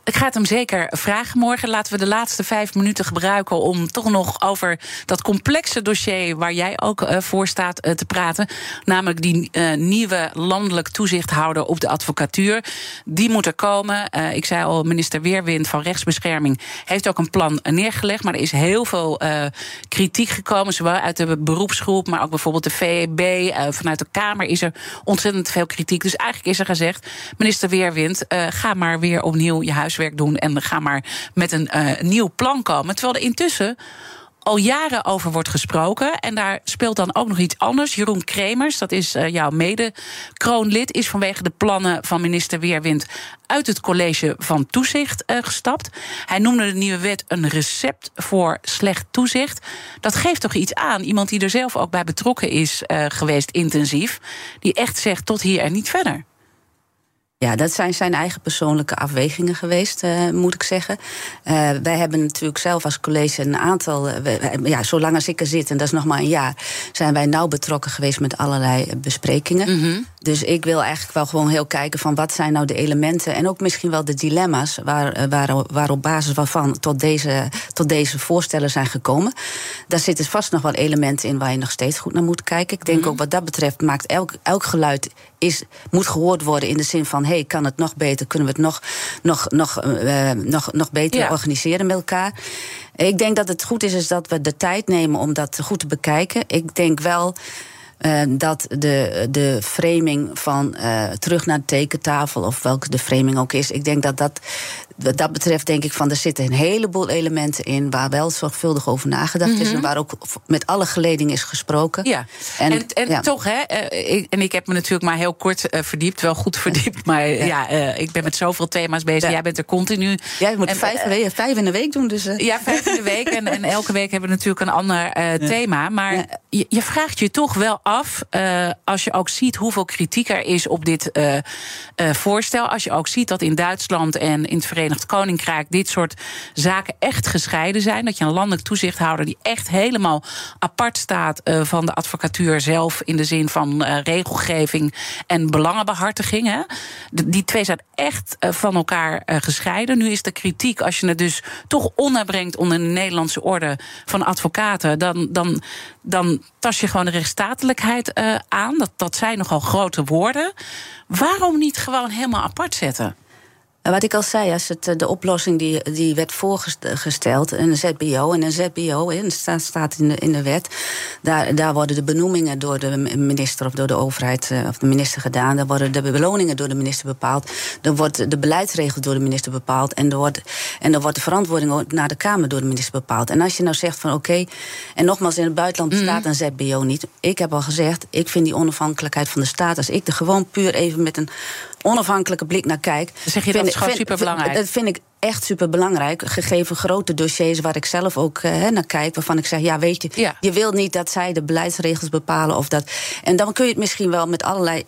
Ik ga het hem zeker vragen morgen. Laten we de laatste vijf minuten gebruiken om toch nog over dat complexe dossier waar jij ook uh, voor staat uh, te praten. Namelijk die uh, nieuwe landelijk toezichthouder op de advocatuur. Die moet er komen. ik zei al, minister Weerwind van Rechtsbescherming heeft ook een plan neergelegd. Maar er is heel veel kritiek gekomen, zowel uit de beroepsgroep, maar ook bijvoorbeeld de VEB. vanuit de Kamer is er ontzettend veel kritiek. Dus eigenlijk is er gezegd, minister Weerwind, ga maar weer opnieuw je huis huiswerk doen en ga maar met een uh, nieuw plan komen. Terwijl er intussen al jaren over wordt gesproken. En daar speelt dan ook nog iets anders. Jeroen Kremers, dat is uh, jouw mede-kroonlid, is vanwege de plannen van minister Weerwind uit het college van toezicht uh, gestapt. Hij noemde de nieuwe wet een recept voor slecht toezicht. Dat geeft toch iets aan. Iemand die er zelf ook bij betrokken is geweest, intensief. Die echt zegt tot hier en niet verder. Ja, dat zijn zijn eigen persoonlijke afwegingen geweest, uh, moet ik zeggen. Uh, wij hebben natuurlijk zelf als college een aantal. Uh, ja, zolang als ik er zit, en dat is nog maar een jaar, zijn wij nauw betrokken geweest met allerlei besprekingen. Mm. Dus ik wil eigenlijk wel gewoon heel kijken van wat zijn nou de elementen en ook misschien wel de dilemma's waar, waar, waar op basis waarvan tot deze, tot deze voorstellen zijn gekomen. Daar zitten vast nog wel elementen in waar je nog steeds goed naar moet kijken. Ik denk mm -hmm. ook wat dat betreft maakt elk, elk geluid is, moet gehoord worden in de zin van: hey, kan het nog beter? Kunnen we het nog, nog, nog, uh, nog, nog beter ja. organiseren met elkaar? Ik denk dat het goed is, is dat we de tijd nemen om dat goed te bekijken. Ik denk wel. Uh, dat de, de framing van uh, terug naar de tekentafel, of welke de framing ook is, ik denk dat dat wat dat betreft denk ik van er zitten een heleboel elementen in waar wel zorgvuldig over nagedacht mm -hmm. is en mhm. waar ook met alle geleding is gesproken. Ja, en, en, en ja. toch, hè, ik, en ik heb me natuurlijk maar heel kort uh, verdiept, wel goed verdiept, maar ja, ja uh, ik ben met zoveel thema's bezig. Jij bent er continu. Jij moet en, vijf, uh, vijf, in de week doen, dus. Ja, vijf in de week en, en, elke week hebben we natuurlijk een ander thema. Maar je, je, vraagt je toch wel af, als je ook ziet hoeveel kritiek er is op dit voorstel, als je ook ziet dat in Duitsland en in het Verenigd Verenigd Koninkrijk dit soort zaken echt gescheiden zijn. Dat je een landelijk toezichthouder die echt helemaal apart staat uh, van de advocatuur zelf. In de zin van uh, regelgeving en belangenbehartiging. Hè. Die twee zijn echt uh, van elkaar gescheiden. Nu is de kritiek, als je het dus toch onderbrengt onder de Nederlandse orde van advocaten. dan, dan, dan tas je gewoon de rechtsstatelijkheid aan. Dat, dat zijn nogal grote woorden. Waarom niet gewoon helemaal apart zetten? Wat ik al zei, als het, de oplossing die, die werd voorgesteld, een ZBO en een ZBO, en staat, staat in, de, in de wet, daar, daar worden de benoemingen door de minister of door de overheid of de minister gedaan, daar worden de beloningen door de minister bepaald, dan wordt de beleidsregels door de minister bepaald. En er wordt, en dan wordt de verantwoording naar de Kamer door de minister bepaald. En als je nou zegt van oké, okay, en nogmaals, in het buitenland bestaat een ZBO niet. Ik heb al gezegd, ik vind die onafhankelijkheid van de staat, als ik er gewoon puur even met een onafhankelijke blik naar kijk. Dan zeg je dat is gewoon superbelangrijk. Dat vind ik echt super belangrijk. Gegeven grote dossiers waar ik zelf ook uh, naar kijk. Waarvan ik zeg, ja, weet je, ja. je wilt niet dat zij de beleidsregels bepalen. Of dat. En dan kun je het misschien wel met allerlei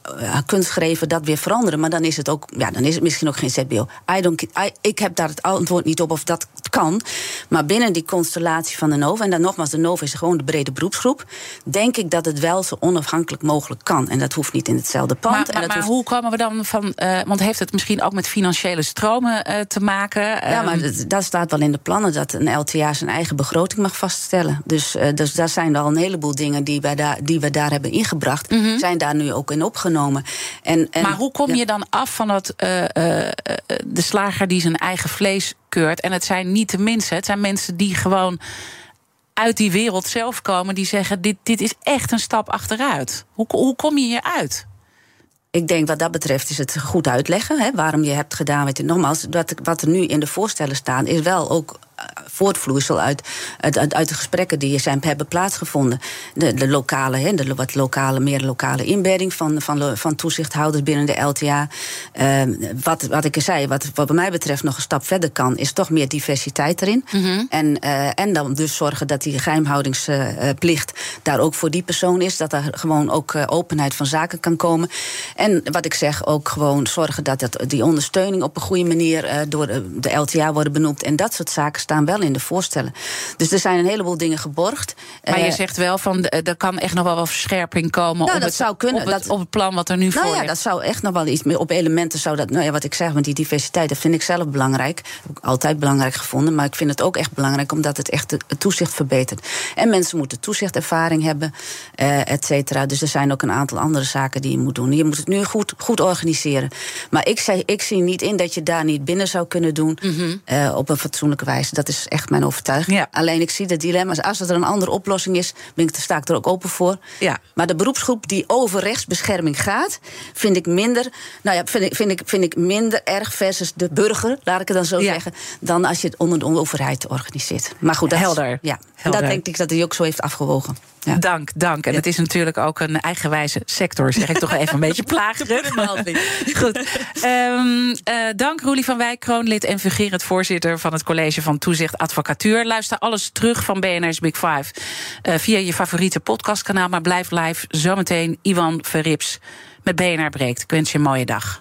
uh, dat weer veranderen. Maar dan is het ook, ja, dan is het misschien ook geen ZBO. I don't, I, ik heb daar het antwoord niet op of dat kan. Maar binnen die constellatie van de NOVA, en dan nogmaals, de NOVA is gewoon de brede beroepsgroep. Denk ik dat het wel zo onafhankelijk mogelijk kan. En dat hoeft niet in hetzelfde pand. Maar, maar, en dat maar hoeft... hoe komen we dan van. Uh, want heeft het misschien ook met financiële stromen te maken? Ja, maar dat staat wel in de plannen dat een LTA zijn eigen begroting mag vaststellen. Dus, uh, dus daar zijn er al een heleboel dingen die, wij daar, die we daar hebben ingebracht, mm -hmm. zijn daar nu ook in opgenomen. En, en, maar hoe kom je dan af van dat, uh, uh, de slager die zijn eigen vlees keurt? En het zijn niet de mensen, het zijn mensen die gewoon uit die wereld zelf komen, die zeggen: dit, dit is echt een stap achteruit. Hoe, hoe kom je hieruit? Ik denk wat dat betreft is het goed uitleggen hè, waarom je hebt gedaan. Weet je, nogmaals, wat, wat er nu in de voorstellen staan, is wel ook voortvloeisel uit, uit, uit, de gesprekken die zijn, hebben plaatsgevonden. De, de lokale, hè, de wat lokale, meer lokale inbedding van, van, van toezichthouders binnen de LTA. Ehm, wat, wat ik zei, wat, wat bij mij betreft nog een stap verder kan, is toch meer diversiteit erin. Mhm. en, uh, en dan dus zorgen dat die geheimhoudingsplicht daar ook voor die persoon is. Dat er gewoon ook openheid van zaken kan komen. En wat ik zeg, ook gewoon zorgen dat het, die ondersteuning op een goede manier door de LTA worden benoemd. En dat soort zaken staan wel in de voorstellen. Dus er zijn een heleboel dingen geborgd. Maar je eh, zegt wel van er kan echt nog wel wat verscherping komen nou, op, dat het, zou kunnen, op, het, op het plan wat er nu nou voor ja, dat zou echt nog wel iets meer. Op elementen zou dat. Nou ja, wat ik zeg, met die diversiteit, dat vind ik zelf belangrijk. Heb ik altijd belangrijk gevonden. Maar ik vind het ook echt belangrijk omdat het echt het toezicht verbetert. En mensen moeten toezichtervaring hebben, uh, et cetera. Dus er zijn ook een aantal andere zaken die je moet doen. Je moet het nu goed, goed organiseren. Maar ik, zei, ik zie niet in dat je daar niet binnen zou kunnen doen mm op een fatsoenlijke wijze. Dat is echt mijn overtuiging. Alleen ik zie de dilemma's. Als er een andere oplossing is, ben ik, sta ik er ook open voor. Ja. Maar de beroepsgroep die over rechtsbescherming gaat, vind ik minder. Nou ja, vind ik, vind ik, vind ik minder erg versus de burger, laat ik het dan zo zeggen, dan als je het onder de overheid organiseert. Maar goed, dat helder. Is, ja, dat denk ik dat hij ook zo heeft afgewogen. Ja. Dank, dank. En het is natuurlijk ook een eigenwijze sector, zeg ik toch even een beetje plagerig. Goed. Um, uh, dank Roelie van Wijk, kroonlid en fungerend voorzitter van het College van Toezicht Advocatuur. Luister alles terug van BNR's Big Five uh, via je favoriete podcastkanaal. Maar blijf live. Zometeen Iwan Verrips met BNR Breekt. Ik wens je een mooie dag.